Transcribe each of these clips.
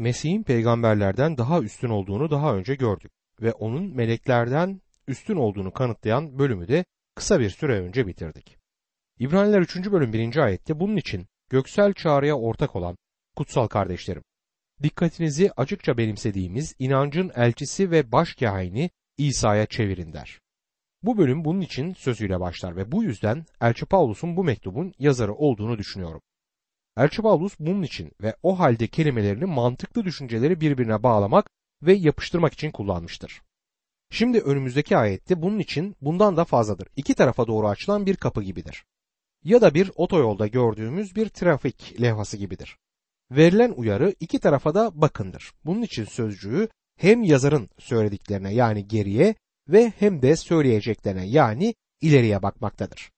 Mesih'in peygamberlerden daha üstün olduğunu daha önce gördük ve onun meleklerden üstün olduğunu kanıtlayan bölümü de kısa bir süre önce bitirdik. İbraniler 3. bölüm 1. ayette bunun için göksel çağrıya ortak olan kutsal kardeşlerim, dikkatinizi açıkça benimsediğimiz inancın elçisi ve baş kahini İsa'ya çevirin der. Bu bölüm bunun için sözüyle başlar ve bu yüzden Elçi Paulus'un bu mektubun yazarı olduğunu düşünüyorum. Elçi bunun için ve o halde kelimelerini mantıklı düşünceleri birbirine bağlamak ve yapıştırmak için kullanmıştır. Şimdi önümüzdeki ayette bunun için bundan da fazladır. İki tarafa doğru açılan bir kapı gibidir. Ya da bir otoyolda gördüğümüz bir trafik levhası gibidir. Verilen uyarı iki tarafa da bakındır. Bunun için sözcüğü hem yazarın söylediklerine yani geriye ve hem de söyleyeceklerine yani ileriye bakmaktadır.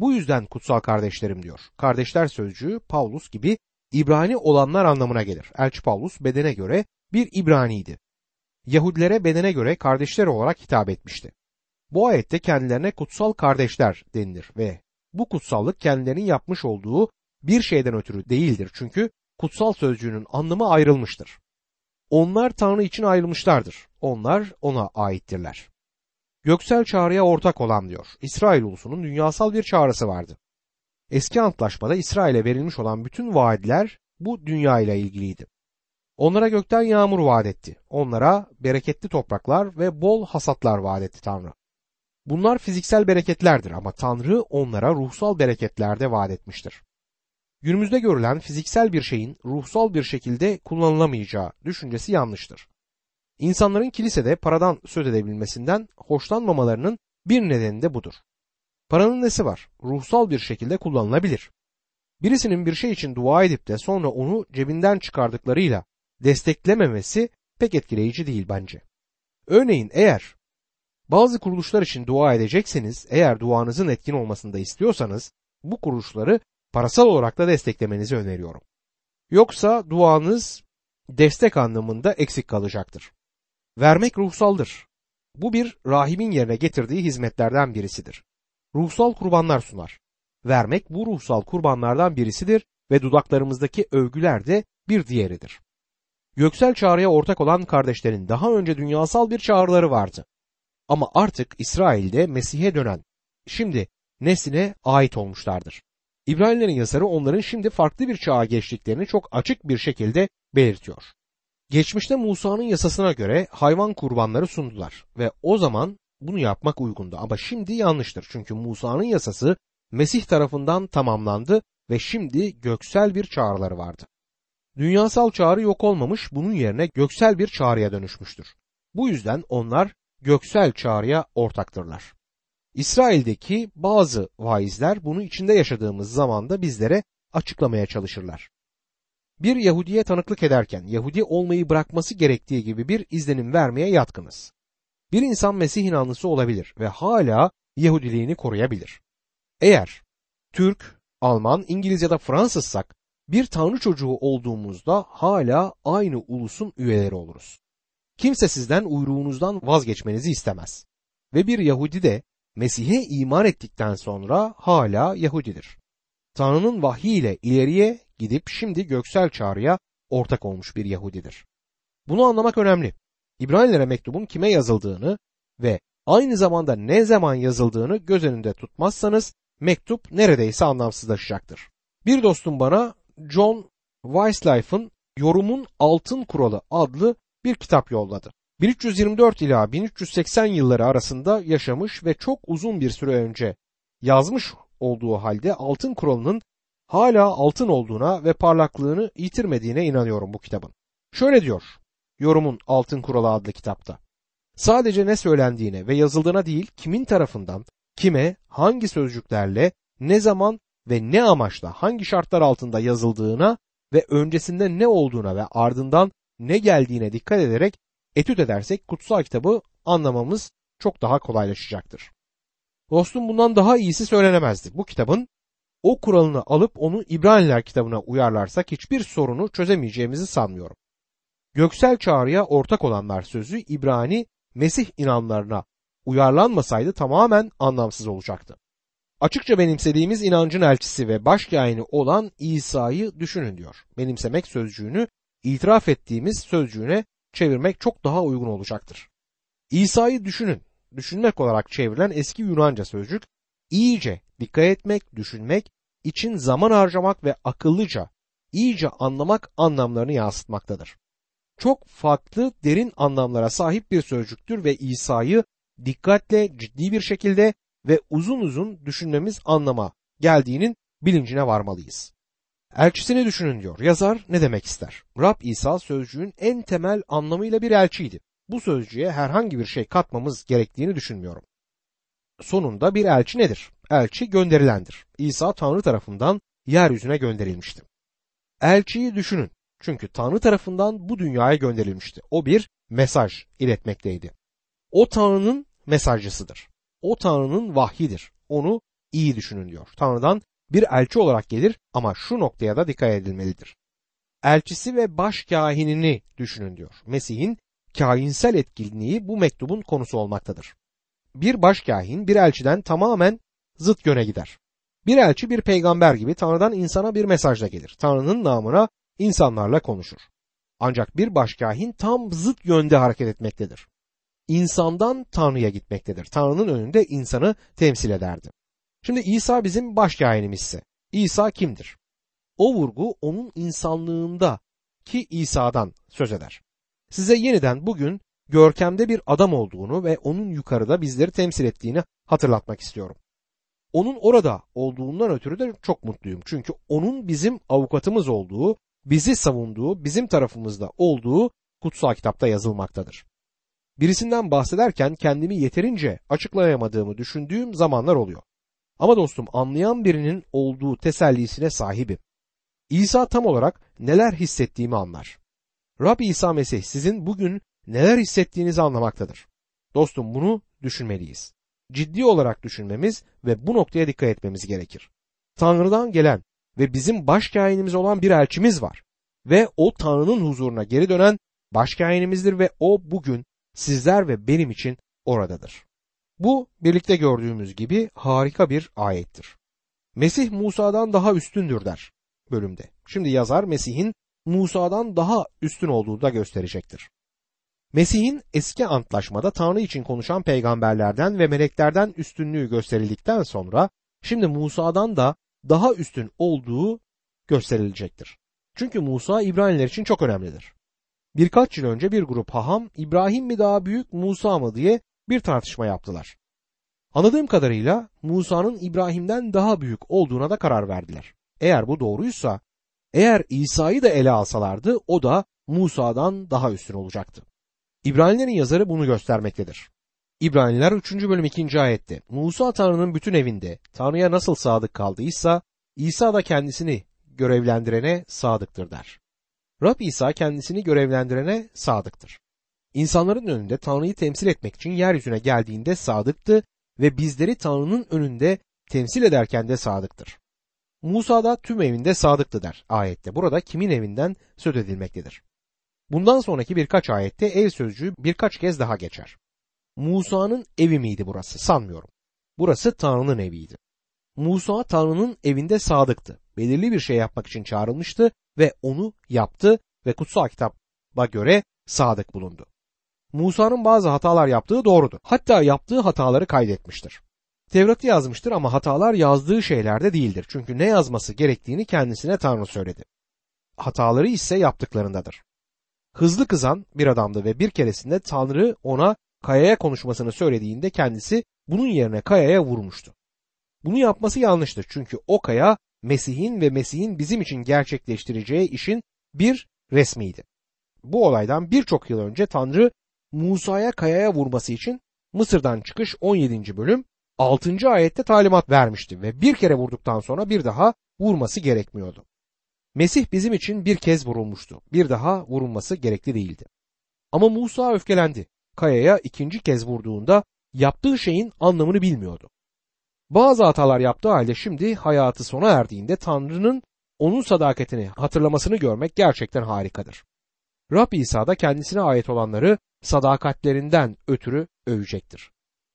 Bu yüzden kutsal kardeşlerim diyor. Kardeşler sözcüğü Paulus gibi İbrani olanlar anlamına gelir. Elçi Paulus bedene göre bir İbraniydi. Yahudilere bedene göre kardeşler olarak hitap etmişti. Bu ayette kendilerine kutsal kardeşler denilir ve bu kutsallık kendilerinin yapmış olduğu bir şeyden ötürü değildir. Çünkü kutsal sözcüğünün anlamı ayrılmıştır. Onlar Tanrı için ayrılmışlardır. Onlar ona aittirler. Göksel çağrıya ortak olan diyor. İsrail ulusunun dünyasal bir çağrısı vardı. Eski antlaşmada İsrail'e verilmiş olan bütün vaadler bu dünya ile ilgiliydi. Onlara gökten yağmur vaat etti. Onlara bereketli topraklar ve bol hasatlar vaat etti Tanrı. Bunlar fiziksel bereketlerdir ama Tanrı onlara ruhsal bereketler de vaat etmiştir. Günümüzde görülen fiziksel bir şeyin ruhsal bir şekilde kullanılamayacağı düşüncesi yanlıştır. İnsanların kilisede paradan söz edebilmesinden hoşlanmamalarının bir nedeni de budur. Paranın nesi var? Ruhsal bir şekilde kullanılabilir. Birisinin bir şey için dua edip de sonra onu cebinden çıkardıklarıyla desteklememesi pek etkileyici değil bence. Örneğin eğer bazı kuruluşlar için dua edecekseniz, eğer duanızın etkin olmasını da istiyorsanız bu kuruluşları parasal olarak da desteklemenizi öneriyorum. Yoksa duanız destek anlamında eksik kalacaktır. Vermek ruhsaldır. Bu bir rahibin yerine getirdiği hizmetlerden birisidir. Ruhsal kurbanlar sunar. Vermek bu ruhsal kurbanlardan birisidir ve dudaklarımızdaki övgüler de bir diğeridir. Göksel çağrıya ortak olan kardeşlerin daha önce dünyasal bir çağrıları vardı. Ama artık İsrail'de Mesih'e dönen, şimdi nesline ait olmuşlardır. İbranilerin yazarı onların şimdi farklı bir çağa geçtiklerini çok açık bir şekilde belirtiyor. Geçmişte Musa'nın yasasına göre hayvan kurbanları sundular ve o zaman bunu yapmak uygundu ama şimdi yanlıştır. Çünkü Musa'nın yasası Mesih tarafından tamamlandı ve şimdi göksel bir çağrıları vardı. Dünyasal çağrı yok olmamış bunun yerine göksel bir çağrıya dönüşmüştür. Bu yüzden onlar göksel çağrıya ortaktırlar. İsrail'deki bazı vaizler bunu içinde yaşadığımız zamanda bizlere açıklamaya çalışırlar. Bir Yahudiye tanıklık ederken Yahudi olmayı bırakması gerektiği gibi bir izlenim vermeye yatkınız. Bir insan Mesih inanlısı olabilir ve hala Yahudiliğini koruyabilir. Eğer Türk, Alman, İngiliz ya da Fransızsak bir tanrı çocuğu olduğumuzda hala aynı ulusun üyeleri oluruz. Kimse sizden uyruğunuzdan vazgeçmenizi istemez. Ve bir Yahudi de Mesih'e iman ettikten sonra hala Yahudidir. Tanrı'nın vahiy ile ileriye gidip şimdi göksel çağrıya ortak olmuş bir Yahudidir. Bunu anlamak önemli. İbranilere mektubun kime yazıldığını ve aynı zamanda ne zaman yazıldığını göz önünde tutmazsanız mektup neredeyse anlamsızlaşacaktır. Bir dostum bana John Weislife'ın Yorumun Altın Kuralı adlı bir kitap yolladı. 1324 ila 1380 yılları arasında yaşamış ve çok uzun bir süre önce yazmış olduğu halde altın kuralının hala altın olduğuna ve parlaklığını yitirmediğine inanıyorum bu kitabın. Şöyle diyor Yorumun Altın Kuralı adlı kitapta. Sadece ne söylendiğine ve yazıldığına değil kimin tarafından, kime, hangi sözcüklerle, ne zaman ve ne amaçla hangi şartlar altında yazıldığına ve öncesinde ne olduğuna ve ardından ne geldiğine dikkat ederek etüt edersek kutsal kitabı anlamamız çok daha kolaylaşacaktır. Dostum bundan daha iyisi söylenemezdi. Bu kitabın o kuralını alıp onu İbraniler kitabına uyarlarsak hiçbir sorunu çözemeyeceğimizi sanmıyorum. Göksel çağrıya ortak olanlar sözü İbrani Mesih inanlarına uyarlanmasaydı tamamen anlamsız olacaktı. Açıkça benimsediğimiz inancın elçisi ve başkâhini olan İsa'yı düşünün diyor. Benimsemek sözcüğünü itiraf ettiğimiz sözcüğüne çevirmek çok daha uygun olacaktır. İsa'yı düşünün. Düşünmek olarak çevrilen eski Yunanca sözcük iyice dikkat etmek, düşünmek, için zaman harcamak ve akıllıca, iyice anlamak anlamlarını yansıtmaktadır. Çok farklı derin anlamlara sahip bir sözcüktür ve İsa'yı dikkatle, ciddi bir şekilde ve uzun uzun düşünmemiz anlama geldiğinin bilincine varmalıyız. Elçisini düşünün diyor. Yazar ne demek ister? Rab İsa sözcüğün en temel anlamıyla bir elçiydi. Bu sözcüğe herhangi bir şey katmamız gerektiğini düşünmüyorum. Sonunda bir elçi nedir? Elçi gönderilendir. İsa Tanrı tarafından yeryüzüne gönderilmişti. Elçiyi düşünün. Çünkü Tanrı tarafından bu dünyaya gönderilmişti. O bir mesaj iletmekteydi. O Tanrı'nın mesajcısıdır. O Tanrı'nın vahyidir. Onu iyi düşünün diyor. Tanrı'dan bir elçi olarak gelir ama şu noktaya da dikkat edilmelidir. Elçisi ve baş kahinini düşünün diyor. Mesih'in kahinsel etkinliği bu mektubun konusu olmaktadır. Bir baş kahin bir elçiden tamamen zıt yöne gider. Bir elçi bir peygamber gibi Tanrı'dan insana bir mesajla gelir. Tanrı'nın namına insanlarla konuşur. Ancak bir başkahin tam zıt yönde hareket etmektedir. İnsandan Tanrı'ya gitmektedir. Tanrı'nın önünde insanı temsil ederdi. Şimdi İsa bizim başkahinimizse İsa kimdir? O vurgu onun insanlığında ki İsa'dan söz eder. Size yeniden bugün görkemde bir adam olduğunu ve onun yukarıda bizleri temsil ettiğini hatırlatmak istiyorum. Onun orada olduğundan ötürü de çok mutluyum. Çünkü onun bizim avukatımız olduğu, bizi savunduğu, bizim tarafımızda olduğu kutsal kitapta yazılmaktadır. Birisinden bahsederken kendimi yeterince açıklayamadığımı düşündüğüm zamanlar oluyor. Ama dostum anlayan birinin olduğu tesellisine sahibim. İsa tam olarak neler hissettiğimi anlar. Rab İsa Mesih sizin bugün neler hissettiğinizi anlamaktadır. Dostum bunu düşünmeliyiz. Ciddi olarak düşünmemiz ve bu noktaya dikkat etmemiz gerekir. Tanrı'dan gelen ve bizim başkainimiz olan bir elçimiz var. Ve o Tanrı'nın huzuruna geri dönen başkainimizdir ve o bugün sizler ve benim için oradadır. Bu birlikte gördüğümüz gibi harika bir ayettir. Mesih Musa'dan daha üstündür der bölümde. Şimdi yazar Mesih'in Musa'dan daha üstün olduğunu da gösterecektir. Mesih'in eski antlaşmada Tanrı için konuşan peygamberlerden ve meleklerden üstünlüğü gösterildikten sonra şimdi Musa'dan da daha üstün olduğu gösterilecektir. Çünkü Musa İbraniler için çok önemlidir. Birkaç yıl önce bir grup haham İbrahim mi daha büyük Musa mı diye bir tartışma yaptılar. Anladığım kadarıyla Musa'nın İbrahim'den daha büyük olduğuna da karar verdiler. Eğer bu doğruysa, eğer İsa'yı da ele alsalardı o da Musa'dan daha üstün olacaktı. İbranilerin yazarı bunu göstermektedir. İbraniler 3. bölüm 2. ayette Musa Tanrı'nın bütün evinde Tanrı'ya nasıl sadık kaldıysa İsa da kendisini görevlendirene sadıktır der. Rab İsa kendisini görevlendirene sadıktır. İnsanların önünde Tanrı'yı temsil etmek için yeryüzüne geldiğinde sadıktı ve bizleri Tanrı'nın önünde temsil ederken de sadıktır. Musa da tüm evinde sadıktı der ayette. Burada kimin evinden söz edilmektedir. Bundan sonraki birkaç ayette ev sözcüğü birkaç kez daha geçer. Musa'nın evi miydi burası? Sanmıyorum. Burası Tanrı'nın eviydi. Musa Tanrı'nın evinde sadıktı. Belirli bir şey yapmak için çağrılmıştı ve onu yaptı ve kutsal kitaba göre sadık bulundu. Musa'nın bazı hatalar yaptığı doğrudur. Hatta yaptığı hataları kaydetmiştir. Tevrat'ı yazmıştır ama hatalar yazdığı şeylerde değildir. Çünkü ne yazması gerektiğini kendisine Tanrı söyledi. Hataları ise yaptıklarındadır. Hızlı kızan bir adamdı ve bir keresinde Tanrı ona kayaya konuşmasını söylediğinde kendisi bunun yerine kayaya vurmuştu. Bunu yapması yanlıştır çünkü o kaya Mesih'in ve Mesih'in bizim için gerçekleştireceği işin bir resmiydi. Bu olaydan birçok yıl önce Tanrı Musa'ya kayaya vurması için Mısır'dan çıkış 17. bölüm 6. ayette talimat vermişti ve bir kere vurduktan sonra bir daha vurması gerekmiyordu. Mesih bizim için bir kez vurulmuştu. Bir daha vurulması gerekli değildi. Ama Musa öfkelendi. Kayaya ikinci kez vurduğunda yaptığı şeyin anlamını bilmiyordu. Bazı hatalar yaptığı halde şimdi hayatı sona erdiğinde Tanrı'nın onun sadakatini hatırlamasını görmek gerçekten harikadır. Rab İsa da kendisine ait olanları sadakatlerinden ötürü övecektir.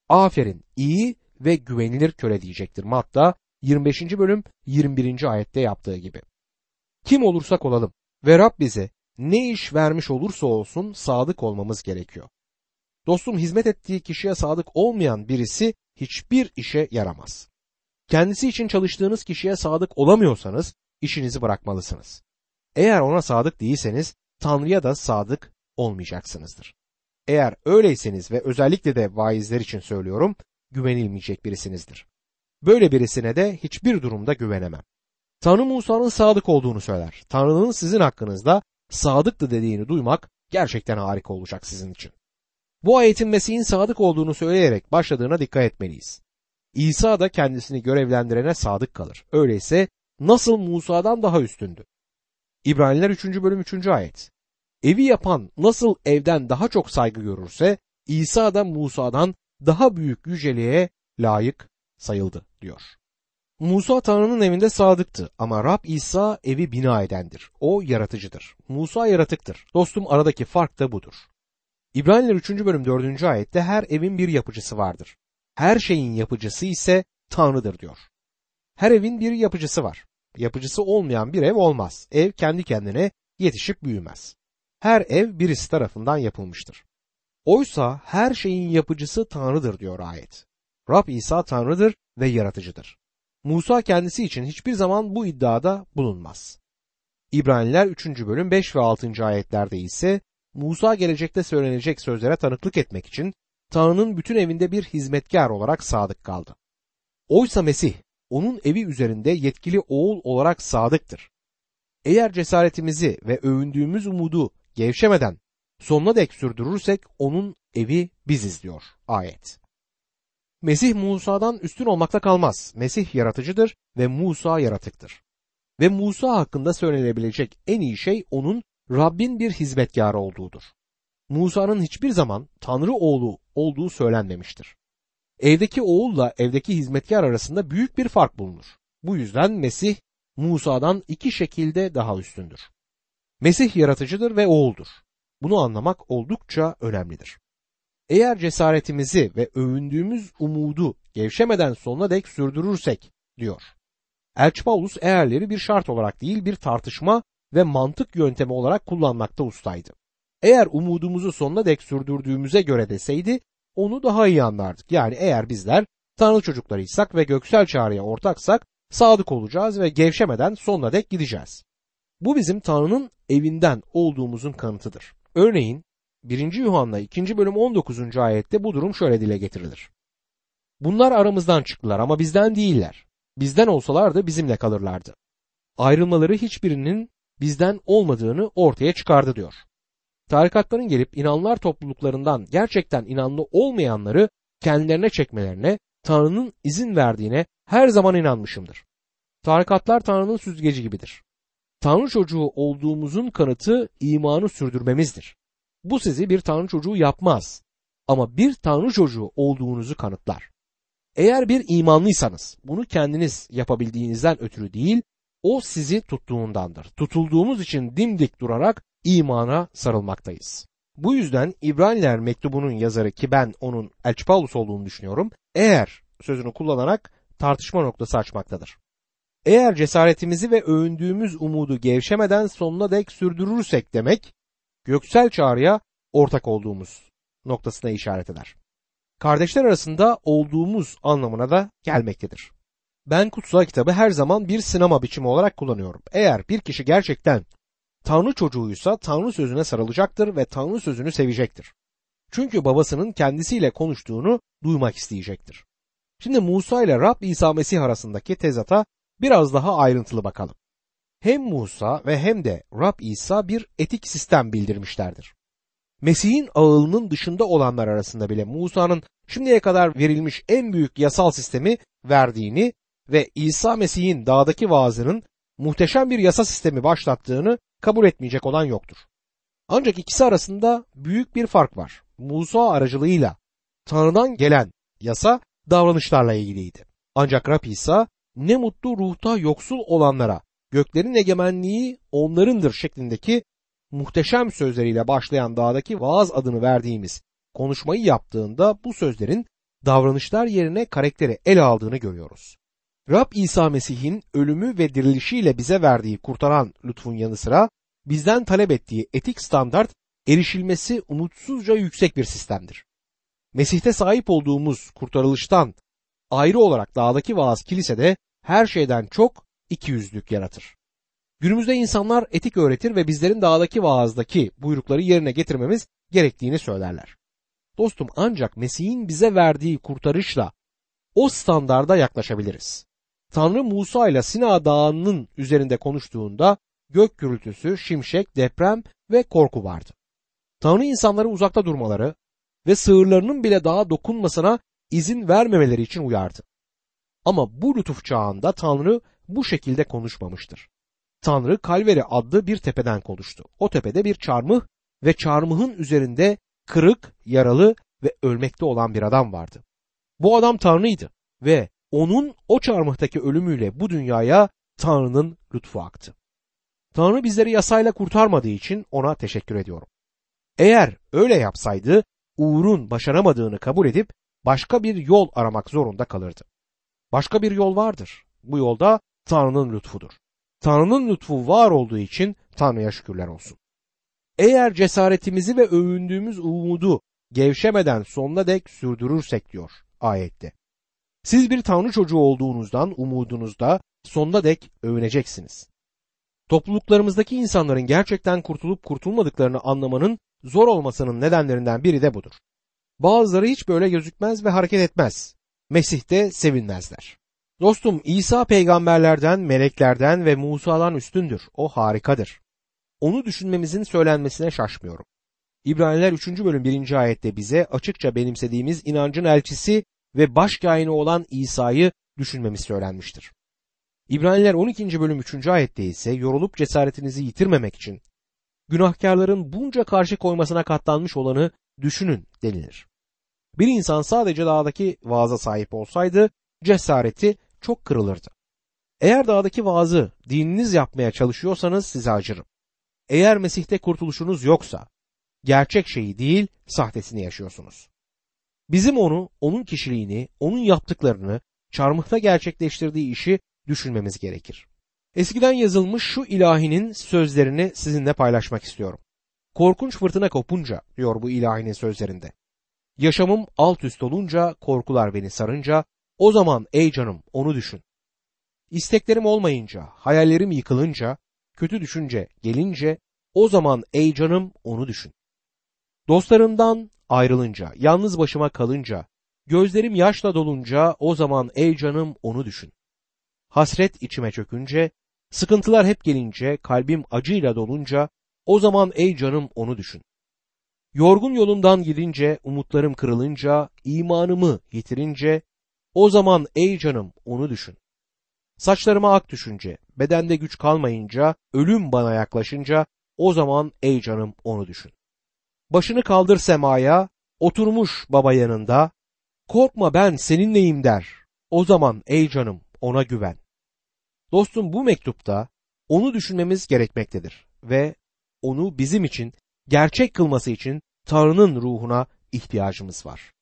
Aferin iyi ve güvenilir köle diyecektir. Matta 25. bölüm 21. ayette yaptığı gibi. Kim olursak olalım ve Rab bize ne iş vermiş olursa olsun sadık olmamız gerekiyor. Dostum hizmet ettiği kişiye sadık olmayan birisi hiçbir işe yaramaz. Kendisi için çalıştığınız kişiye sadık olamıyorsanız işinizi bırakmalısınız. Eğer ona sadık değilseniz Tanrı'ya da sadık olmayacaksınızdır. Eğer öyleyseniz ve özellikle de vaizler için söylüyorum, güvenilmeyecek birisinizdir. Böyle birisine de hiçbir durumda güvenemem. Tanrı Musa'nın sadık olduğunu söyler. Tanrı'nın sizin hakkınızda sadıktı dediğini duymak gerçekten harika olacak sizin için. Bu ayetin Mesih'in sadık olduğunu söyleyerek başladığına dikkat etmeliyiz. İsa da kendisini görevlendirene sadık kalır. Öyleyse nasıl Musa'dan daha üstündü? İbraniler 3. bölüm 3. ayet. Evi yapan nasıl evden daha çok saygı görürse İsa da Musa'dan daha büyük yüceliğe layık sayıldı diyor. Musa Tanrı'nın evinde sadıktı ama Rab İsa evi bina edendir. O yaratıcıdır. Musa yaratıktır. Dostum aradaki fark da budur. İbraniler 3. bölüm 4. ayette her evin bir yapıcısı vardır. Her şeyin yapıcısı ise Tanrı'dır diyor. Her evin bir yapıcısı var. Yapıcısı olmayan bir ev olmaz. Ev kendi kendine yetişip büyümez. Her ev birisi tarafından yapılmıştır. Oysa her şeyin yapıcısı Tanrı'dır diyor ayet. Rab İsa Tanrı'dır ve yaratıcıdır. Musa kendisi için hiçbir zaman bu iddiada bulunmaz. İbraniler 3. bölüm 5 ve 6. ayetlerde ise Musa gelecekte söylenecek sözlere tanıklık etmek için Tanrı'nın bütün evinde bir hizmetkar olarak sadık kaldı. Oysa Mesih onun evi üzerinde yetkili oğul olarak sadıktır. Eğer cesaretimizi ve övündüğümüz umudu gevşemeden sonuna dek sürdürürsek onun evi biziz diyor ayet. Mesih Musa'dan üstün olmakta kalmaz. Mesih yaratıcıdır ve Musa yaratıktır. Ve Musa hakkında söylenebilecek en iyi şey onun Rabbin bir hizmetkarı olduğudur. Musa'nın hiçbir zaman Tanrı oğlu olduğu söylenmemiştir. Evdeki oğulla evdeki hizmetkar arasında büyük bir fark bulunur. Bu yüzden Mesih Musa'dan iki şekilde daha üstündür. Mesih yaratıcıdır ve oğuldur. Bunu anlamak oldukça önemlidir. Eğer cesaretimizi ve övündüğümüz umudu gevşemeden sonuna dek sürdürürsek diyor. Elçi Paulus eğerleri bir şart olarak değil bir tartışma ve mantık yöntemi olarak kullanmakta ustaydı. Eğer umudumuzu sonuna dek sürdürdüğümüze göre deseydi onu daha iyi anlardık. Yani eğer bizler Tanrı çocuklarıysak ve göksel çağrıya ortaksak sadık olacağız ve gevşemeden sonuna dek gideceğiz. Bu bizim Tanrı'nın evinden olduğumuzun kanıtıdır. Örneğin 1. Yuhanna 2. bölüm 19. ayette bu durum şöyle dile getirilir. Bunlar aramızdan çıktılar ama bizden değiller. Bizden olsalardı bizimle kalırlardı. Ayrılmaları hiçbirinin bizden olmadığını ortaya çıkardı diyor. Tarikatların gelip inanlar topluluklarından gerçekten inanlı olmayanları kendilerine çekmelerine Tanrı'nın izin verdiğine her zaman inanmışımdır. Tarikatlar Tanrı'nın süzgeci gibidir. Tanrı çocuğu olduğumuzun kanıtı imanı sürdürmemizdir. Bu sizi bir Tanrı çocuğu yapmaz ama bir Tanrı çocuğu olduğunuzu kanıtlar. Eğer bir imanlıysanız bunu kendiniz yapabildiğinizden ötürü değil, o sizi tuttuğundandır. Tutulduğumuz için dimdik durarak imana sarılmaktayız. Bu yüzden İbraniler mektubunun yazarı ki ben onun Elçi Paulus olduğunu düşünüyorum. Eğer sözünü kullanarak tartışma noktası açmaktadır. Eğer cesaretimizi ve övündüğümüz umudu gevşemeden sonuna dek sürdürürsek demek, göksel çağrıya ortak olduğumuz noktasına işaret eder. Kardeşler arasında olduğumuz anlamına da gelmektedir. Ben kutsal kitabı her zaman bir sinema biçimi olarak kullanıyorum. Eğer bir kişi gerçekten Tanrı çocuğuysa Tanrı sözüne sarılacaktır ve Tanrı sözünü sevecektir. Çünkü babasının kendisiyle konuştuğunu duymak isteyecektir. Şimdi Musa ile Rab İsa Mesih arasındaki tezata biraz daha ayrıntılı bakalım. Hem Musa ve hem de Rab İsa bir etik sistem bildirmişlerdir. Mesih'in ağılının dışında olanlar arasında bile Musa'nın şimdiye kadar verilmiş en büyük yasal sistemi verdiğini ve İsa Mesih'in dağdaki vaazının muhteşem bir yasa sistemi başlattığını kabul etmeyecek olan yoktur. Ancak ikisi arasında büyük bir fark var. Musa aracılığıyla Tanrı'dan gelen yasa davranışlarla ilgiliydi. Ancak Rab İsa ne mutlu ruhta yoksul olanlara göklerin egemenliği onlarındır şeklindeki muhteşem sözleriyle başlayan dağdaki vaaz adını verdiğimiz konuşmayı yaptığında bu sözlerin davranışlar yerine karakteri ele aldığını görüyoruz. Rab İsa Mesih'in ölümü ve dirilişiyle bize verdiği kurtaran lütfun yanı sıra bizden talep ettiği etik standart erişilmesi umutsuzca yüksek bir sistemdir. Mesih'te sahip olduğumuz kurtarılıştan ayrı olarak dağdaki vaaz kilisede her şeyden çok iki yüzlük yaratır. Günümüzde insanlar etik öğretir ve bizlerin dağdaki vaazdaki buyrukları yerine getirmemiz gerektiğini söylerler. Dostum ancak Mesih'in bize verdiği kurtarışla o standarda yaklaşabiliriz. Tanrı Musa ile Sina Dağı'nın üzerinde konuştuğunda gök gürültüsü, şimşek, deprem ve korku vardı. Tanrı insanları uzakta durmaları ve sığırlarının bile dağa dokunmasına izin vermemeleri için uyardı. Ama bu lütuf çağında Tanrı bu şekilde konuşmamıştır. Tanrı Kalveri adlı bir tepeden konuştu. O tepede bir çarmıh ve çarmıhın üzerinde kırık, yaralı ve ölmekte olan bir adam vardı. Bu adam Tanrı'ydı ve onun o çarmıhtaki ölümüyle bu dünyaya Tanrı'nın lütfu aktı. Tanrı bizleri yasayla kurtarmadığı için ona teşekkür ediyorum. Eğer öyle yapsaydı Uğur'un başaramadığını kabul edip başka bir yol aramak zorunda kalırdı. Başka bir yol vardır. Bu yolda Tanrı'nın lütfudur. Tanrı'nın lütfu var olduğu için Tanrı'ya şükürler olsun. Eğer cesaretimizi ve övündüğümüz umudu gevşemeden sonuna dek sürdürürsek diyor ayette. Siz bir Tanrı çocuğu olduğunuzdan umudunuzda sonuna dek övüneceksiniz. Topluluklarımızdaki insanların gerçekten kurtulup kurtulmadıklarını anlamanın zor olmasının nedenlerinden biri de budur. Bazıları hiç böyle gözükmez ve hareket etmez. Mesih'te sevinmezler. Dostum İsa peygamberlerden, meleklerden ve Musa'dan üstündür. O harikadır. Onu düşünmemizin söylenmesine şaşmıyorum. İbraniler 3. bölüm 1. ayette bize açıkça benimsediğimiz inancın elçisi ve baş olan İsa'yı düşünmemiz söylenmiştir. İbraniler 12. bölüm 3. ayette ise yorulup cesaretinizi yitirmemek için günahkarların bunca karşı koymasına katlanmış olanı düşünün denilir. Bir insan sadece dağdaki vaaza sahip olsaydı cesareti çok kırılırdı. Eğer dağdaki vaazı dininiz yapmaya çalışıyorsanız size acırım. Eğer Mesih'te kurtuluşunuz yoksa gerçek şeyi değil sahtesini yaşıyorsunuz. Bizim onu, onun kişiliğini, onun yaptıklarını, çarmıhta gerçekleştirdiği işi düşünmemiz gerekir. Eskiden yazılmış şu ilahinin sözlerini sizinle paylaşmak istiyorum. Korkunç fırtına kopunca diyor bu ilahinin sözlerinde. Yaşamım alt üst olunca, korkular beni sarınca, o zaman ey canım onu düşün. İsteklerim olmayınca, hayallerim yıkılınca, kötü düşünce gelince, o zaman ey canım onu düşün. Dostlarımdan ayrılınca, yalnız başıma kalınca, gözlerim yaşla dolunca, o zaman ey canım onu düşün. Hasret içime çökünce, sıkıntılar hep gelince, kalbim acıyla dolunca, o zaman ey canım onu düşün. Yorgun yolumdan gidince, umutlarım kırılınca, imanımı yitirince, o zaman ey canım onu düşün. Saçlarıma ak düşünce, bedende güç kalmayınca, ölüm bana yaklaşınca, o zaman ey canım onu düşün. Başını kaldır semaya, oturmuş baba yanında, korkma ben seninleyim der. O zaman ey canım ona güven. Dostum bu mektupta onu düşünmemiz gerekmektedir ve onu bizim için gerçek kılması için Tanrı'nın ruhuna ihtiyacımız var.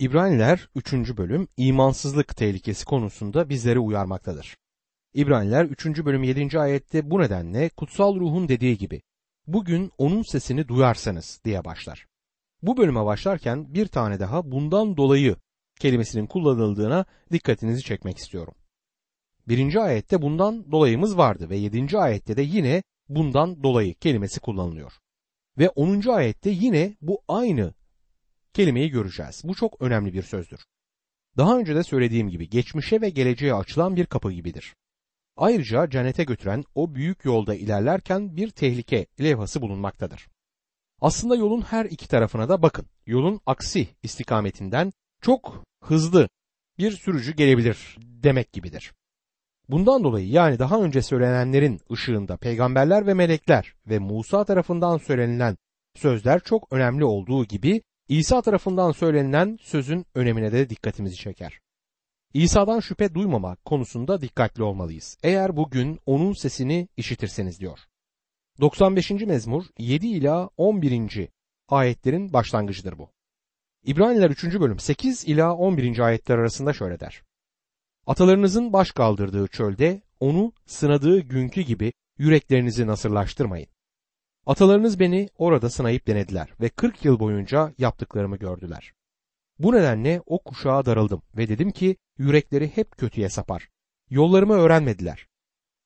İbraniler 3. bölüm imansızlık tehlikesi konusunda bizleri uyarmaktadır. İbraniler 3. bölüm 7. ayette bu nedenle kutsal ruhun dediği gibi bugün onun sesini duyarsanız diye başlar. Bu bölüme başlarken bir tane daha bundan dolayı kelimesinin kullanıldığına dikkatinizi çekmek istiyorum. Birinci ayette bundan dolayımız vardı ve yedinci ayette de yine bundan dolayı kelimesi kullanılıyor. Ve onuncu ayette yine bu aynı kelimeyi göreceğiz. Bu çok önemli bir sözdür. Daha önce de söylediğim gibi geçmişe ve geleceğe açılan bir kapı gibidir. Ayrıca cennete götüren o büyük yolda ilerlerken bir tehlike levhası bulunmaktadır. Aslında yolun her iki tarafına da bakın. Yolun aksi istikametinden çok hızlı bir sürücü gelebilir demek gibidir. Bundan dolayı yani daha önce söylenenlerin ışığında peygamberler ve melekler ve Musa tarafından söylenilen sözler çok önemli olduğu gibi İsa tarafından söylenilen sözün önemine de dikkatimizi çeker. İsa'dan şüphe duymamak konusunda dikkatli olmalıyız. Eğer bugün onun sesini işitirseniz diyor. 95. mezmur 7 ila 11. ayetlerin başlangıcıdır bu. İbraniler 3. bölüm 8 ila 11. ayetler arasında şöyle der. Atalarınızın baş kaldırdığı çölde onu sınadığı günkü gibi yüreklerinizi nasırlaştırmayın. Atalarınız beni orada sınayıp denediler ve 40 yıl boyunca yaptıklarımı gördüler. Bu nedenle o kuşağa darıldım ve dedim ki yürekleri hep kötüye sapar. Yollarımı öğrenmediler.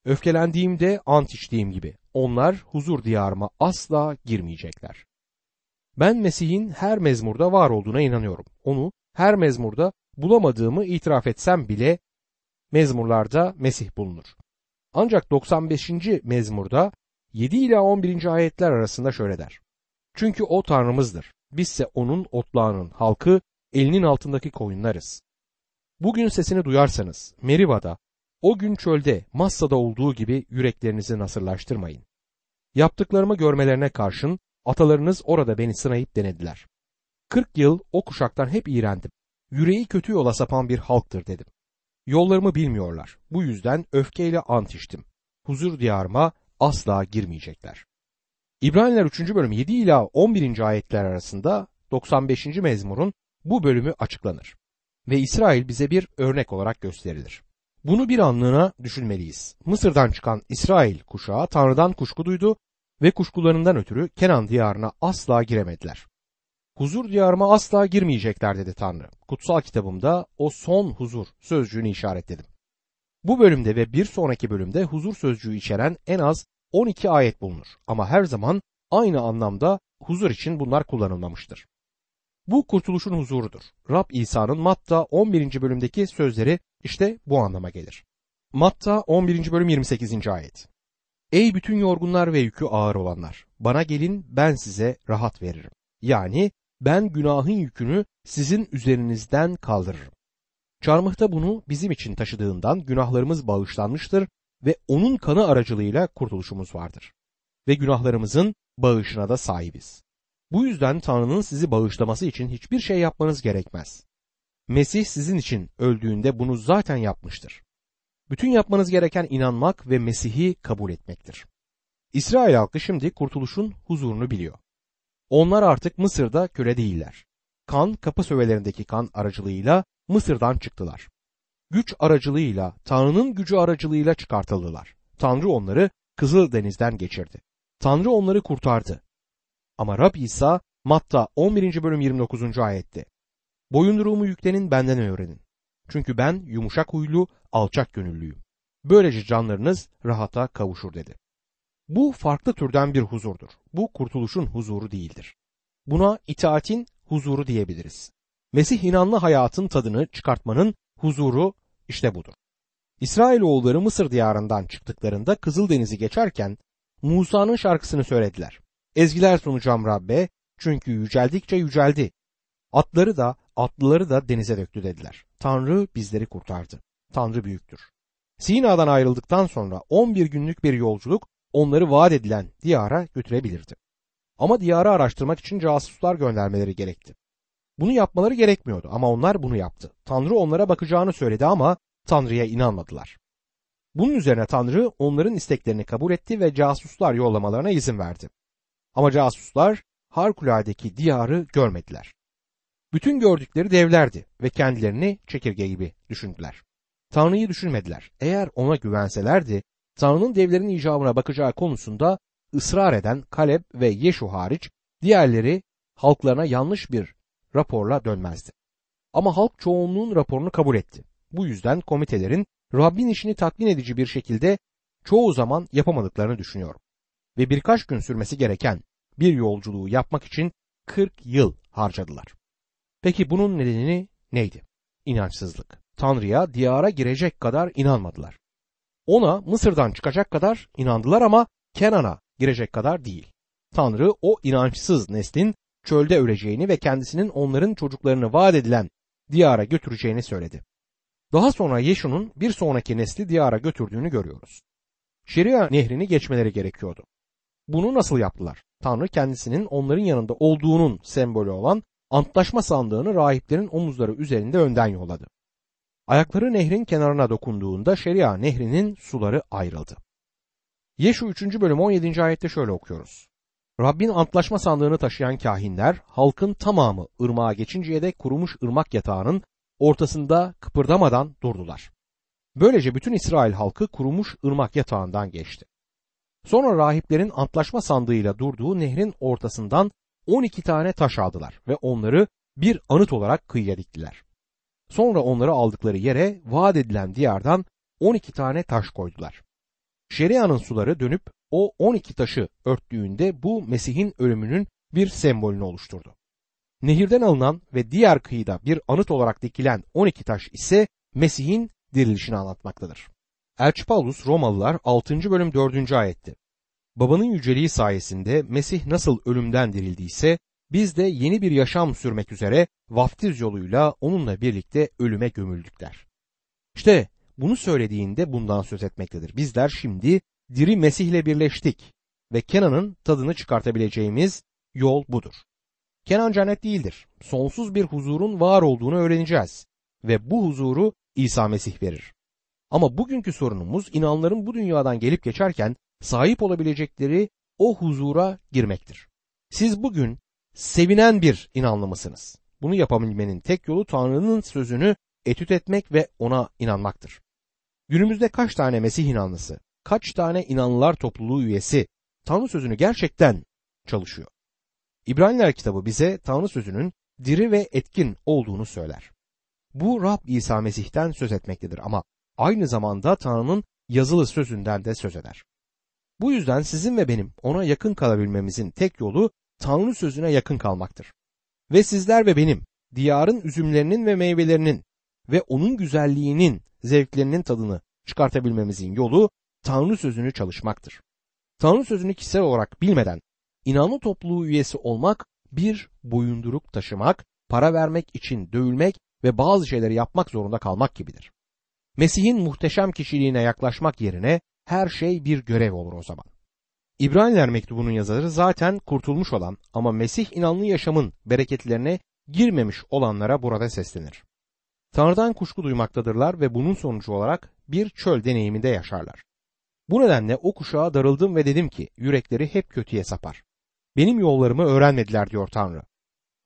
Öfkelendiğimde ant içtiğim gibi onlar huzur diyarıma asla girmeyecekler. Ben Mesih'in her mezmurda var olduğuna inanıyorum. Onu her mezmurda bulamadığımı itiraf etsem bile mezmurlarda Mesih bulunur. Ancak 95. mezmurda 7 ila 11. ayetler arasında şöyle der. Çünkü o Tanrımızdır. Bizse onun otlağının halkı, elinin altındaki koyunlarız. Bugün sesini duyarsanız Meriba'da, o gün çölde Massa'da olduğu gibi yüreklerinizi nasırlaştırmayın. Yaptıklarımı görmelerine karşın atalarınız orada beni sınayıp denediler. 40 yıl o kuşaktan hep iğrendim. Yüreği kötü yola sapan bir halktır dedim. Yollarımı bilmiyorlar. Bu yüzden öfkeyle ant içtim. Huzur diyarıma asla girmeyecekler. İbraniler 3. bölüm 7 ila 11. ayetler arasında 95. mezmurun bu bölümü açıklanır. Ve İsrail bize bir örnek olarak gösterilir. Bunu bir anlığına düşünmeliyiz. Mısır'dan çıkan İsrail kuşağı Tanrı'dan kuşku duydu ve kuşkularından ötürü Kenan diyarına asla giremediler. Huzur diyarıma asla girmeyecekler dedi Tanrı. Kutsal kitabımda o son huzur sözcüğünü işaretledim. Bu bölümde ve bir sonraki bölümde huzur sözcüğü içeren en az 12 ayet bulunur ama her zaman aynı anlamda huzur için bunlar kullanılmamıştır. Bu kurtuluşun huzurudur. Rab İsa'nın Matta 11. bölümdeki sözleri işte bu anlama gelir. Matta 11. bölüm 28. ayet. Ey bütün yorgunlar ve yükü ağır olanlar, bana gelin ben size rahat veririm. Yani ben günahın yükünü sizin üzerinizden kaldırırım. Çarmıhta bunu bizim için taşıdığından günahlarımız bağışlanmıştır ve onun kanı aracılığıyla kurtuluşumuz vardır. Ve günahlarımızın bağışına da sahibiz. Bu yüzden Tanrı'nın sizi bağışlaması için hiçbir şey yapmanız gerekmez. Mesih sizin için öldüğünde bunu zaten yapmıştır. Bütün yapmanız gereken inanmak ve Mesih'i kabul etmektir. İsrail halkı şimdi kurtuluşun huzurunu biliyor. Onlar artık Mısır'da köle değiller. Kan kapı sövelerindeki kan aracılığıyla Mısır'dan çıktılar. Güç aracılığıyla, Tanrı'nın gücü aracılığıyla çıkartıldılar. Tanrı onları Kızıl Deniz'den geçirdi. Tanrı onları kurtardı. Ama Rab İsa Matta 11. bölüm 29. ayette Boyunduruğumu yüklenin benden öğrenin. Çünkü ben yumuşak huylu, alçak gönüllüyüm. Böylece canlarınız rahata kavuşur dedi. Bu farklı türden bir huzurdur. Bu kurtuluşun huzuru değildir. Buna itaatin huzuru diyebiliriz. Mesih inanlı hayatın tadını çıkartmanın huzuru işte budur. İsrailoğulları Mısır diyarından çıktıklarında Kızıldeniz'i geçerken Musa'nın şarkısını söylediler. Ezgiler sunacağım Rabbe çünkü yüceldikçe yüceldi. Atları da atlıları da denize döktü dediler. Tanrı bizleri kurtardı. Tanrı büyüktür. Sina'dan ayrıldıktan sonra 11 günlük bir yolculuk onları vaat edilen diyara götürebilirdi. Ama diyarı araştırmak için casuslar göndermeleri gerekti. Bunu yapmaları gerekmiyordu ama onlar bunu yaptı. Tanrı onlara bakacağını söyledi ama Tanrı'ya inanmadılar. Bunun üzerine Tanrı onların isteklerini kabul etti ve casuslar yollamalarına izin verdi. Ama casuslar harikuladeki diyarı görmediler. Bütün gördükleri devlerdi ve kendilerini çekirge gibi düşündüler. Tanrı'yı düşünmediler. Eğer ona güvenselerdi, Tanrı'nın devlerin icabına bakacağı konusunda ısrar eden Kaleb ve Yeşu hariç diğerleri halklarına yanlış bir raporla dönmezdi. Ama halk çoğunluğun raporunu kabul etti. Bu yüzden komitelerin Rabbin işini tatmin edici bir şekilde çoğu zaman yapamadıklarını düşünüyorum. Ve birkaç gün sürmesi gereken bir yolculuğu yapmak için 40 yıl harcadılar. Peki bunun nedeni neydi? İnançsızlık. Tanrı'ya diyara girecek kadar inanmadılar. Ona Mısır'dan çıkacak kadar inandılar ama Kenan'a girecek kadar değil. Tanrı o inançsız neslin çölde öleceğini ve kendisinin onların çocuklarını vaat edilen diyara götüreceğini söyledi. Daha sonra Yeşu'nun bir sonraki nesli diyara götürdüğünü görüyoruz. Şeria nehrini geçmeleri gerekiyordu. Bunu nasıl yaptılar? Tanrı kendisinin onların yanında olduğunun sembolü olan antlaşma sandığını rahiplerin omuzları üzerinde önden yolladı. Ayakları nehrin kenarına dokunduğunda Şeria nehrinin suları ayrıldı. Yeşu 3. bölüm 17. ayette şöyle okuyoruz. Rabbin antlaşma sandığını taşıyan kahinler halkın tamamı ırmağa geçinceye dek kurumuş ırmak yatağının ortasında kıpırdamadan durdular. Böylece bütün İsrail halkı kurumuş ırmak yatağından geçti. Sonra rahiplerin antlaşma sandığıyla durduğu nehrin ortasından 12 tane taş aldılar ve onları bir anıt olarak kıyıya diktiler. Sonra onları aldıkları yere vaat edilen diyardan 12 tane taş koydular. Şeria'nın suları dönüp o 12 taşı örttüğünde bu Mesih'in ölümünün bir sembolünü oluşturdu. Nehirden alınan ve diğer kıyıda bir anıt olarak dikilen 12 taş ise Mesih'in dirilişini anlatmaktadır. Elçi Paulus Romalılar 6. bölüm 4. ayetti. Babanın yüceliği sayesinde Mesih nasıl ölümden dirildiyse biz de yeni bir yaşam sürmek üzere vaftiz yoluyla onunla birlikte ölüme gömüldükler. İşte bunu söylediğinde bundan söz etmektedir. Bizler şimdi diri Mesih'le birleştik ve Kenan'ın tadını çıkartabileceğimiz yol budur. Kenan cennet değildir. Sonsuz bir huzurun var olduğunu öğreneceğiz ve bu huzuru İsa Mesih verir. Ama bugünkü sorunumuz inanların bu dünyadan gelip geçerken sahip olabilecekleri o huzura girmektir. Siz bugün sevinen bir inanlı mısınız? Bunu yapabilmenin tek yolu Tanrı'nın sözünü etüt etmek ve ona inanmaktır. Günümüzde kaç tane Mesih inanlısı, kaç tane inanlılar topluluğu üyesi Tanrı sözünü gerçekten çalışıyor. İbraniler kitabı bize Tanrı sözünün diri ve etkin olduğunu söyler. Bu Rab İsa Mesih'ten söz etmektedir ama aynı zamanda Tanrı'nın yazılı sözünden de söz eder. Bu yüzden sizin ve benim ona yakın kalabilmemizin tek yolu Tanrı sözüne yakın kalmaktır. Ve sizler ve benim diyarın üzümlerinin ve meyvelerinin ve onun güzelliğinin zevklerinin tadını çıkartabilmemizin yolu Tanrı sözünü çalışmaktır. Tanrı sözünü kişisel olarak bilmeden inanlı topluluğu üyesi olmak bir boyunduruk taşımak, para vermek için dövülmek ve bazı şeyleri yapmak zorunda kalmak gibidir. Mesih'in muhteşem kişiliğine yaklaşmak yerine her şey bir görev olur o zaman. İbraniler mektubunun yazarı zaten kurtulmuş olan ama Mesih inanlı yaşamın bereketlerine girmemiş olanlara burada seslenir. Tanrı'dan kuşku duymaktadırlar ve bunun sonucu olarak bir çöl deneyiminde yaşarlar. Bu nedenle o kuşağa darıldım ve dedim ki yürekleri hep kötüye sapar. Benim yollarımı öğrenmediler diyor Tanrı.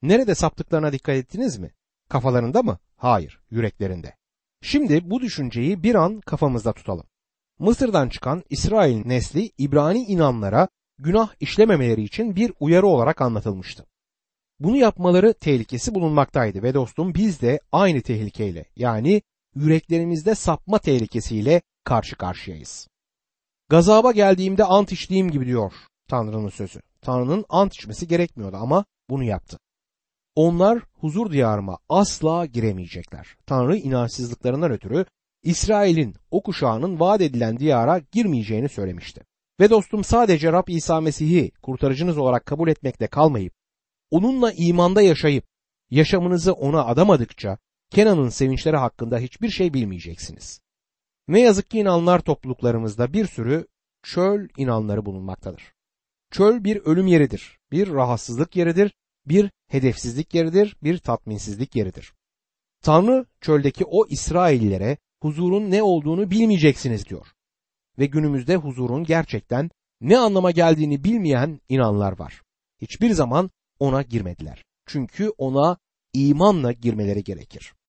Nerede saptıklarına dikkat ettiniz mi? Kafalarında mı? Hayır, yüreklerinde. Şimdi bu düşünceyi bir an kafamızda tutalım. Mısır'dan çıkan İsrail nesli İbrani inanlara günah işlememeleri için bir uyarı olarak anlatılmıştı. Bunu yapmaları tehlikesi bulunmaktaydı ve dostum biz de aynı tehlikeyle yani yüreklerimizde sapma tehlikesiyle karşı karşıyayız. Gazaba geldiğimde ant içtiğim gibi diyor Tanrı'nın sözü. Tanrı'nın ant içmesi gerekmiyordu ama bunu yaptı. Onlar huzur diyarıma asla giremeyecekler. Tanrı inançsızlıklarından ötürü İsrail'in o kuşağının vaat edilen diyara girmeyeceğini söylemişti. Ve dostum sadece Rab İsa Mesih'i kurtarıcınız olarak kabul etmekle kalmayıp onunla imanda yaşayıp yaşamınızı ona adamadıkça Kenan'ın sevinçleri hakkında hiçbir şey bilmeyeceksiniz. Ne yazık ki inanlar topluluklarımızda bir sürü çöl inanları bulunmaktadır. Çöl bir ölüm yeridir, bir rahatsızlık yeridir, bir hedefsizlik yeridir, bir tatminsizlik yeridir. Tanrı çöldeki o İsraillilere huzurun ne olduğunu bilmeyeceksiniz diyor. Ve günümüzde huzurun gerçekten ne anlama geldiğini bilmeyen inanlar var. Hiçbir zaman ona girmediler. Çünkü ona imanla girmeleri gerekir.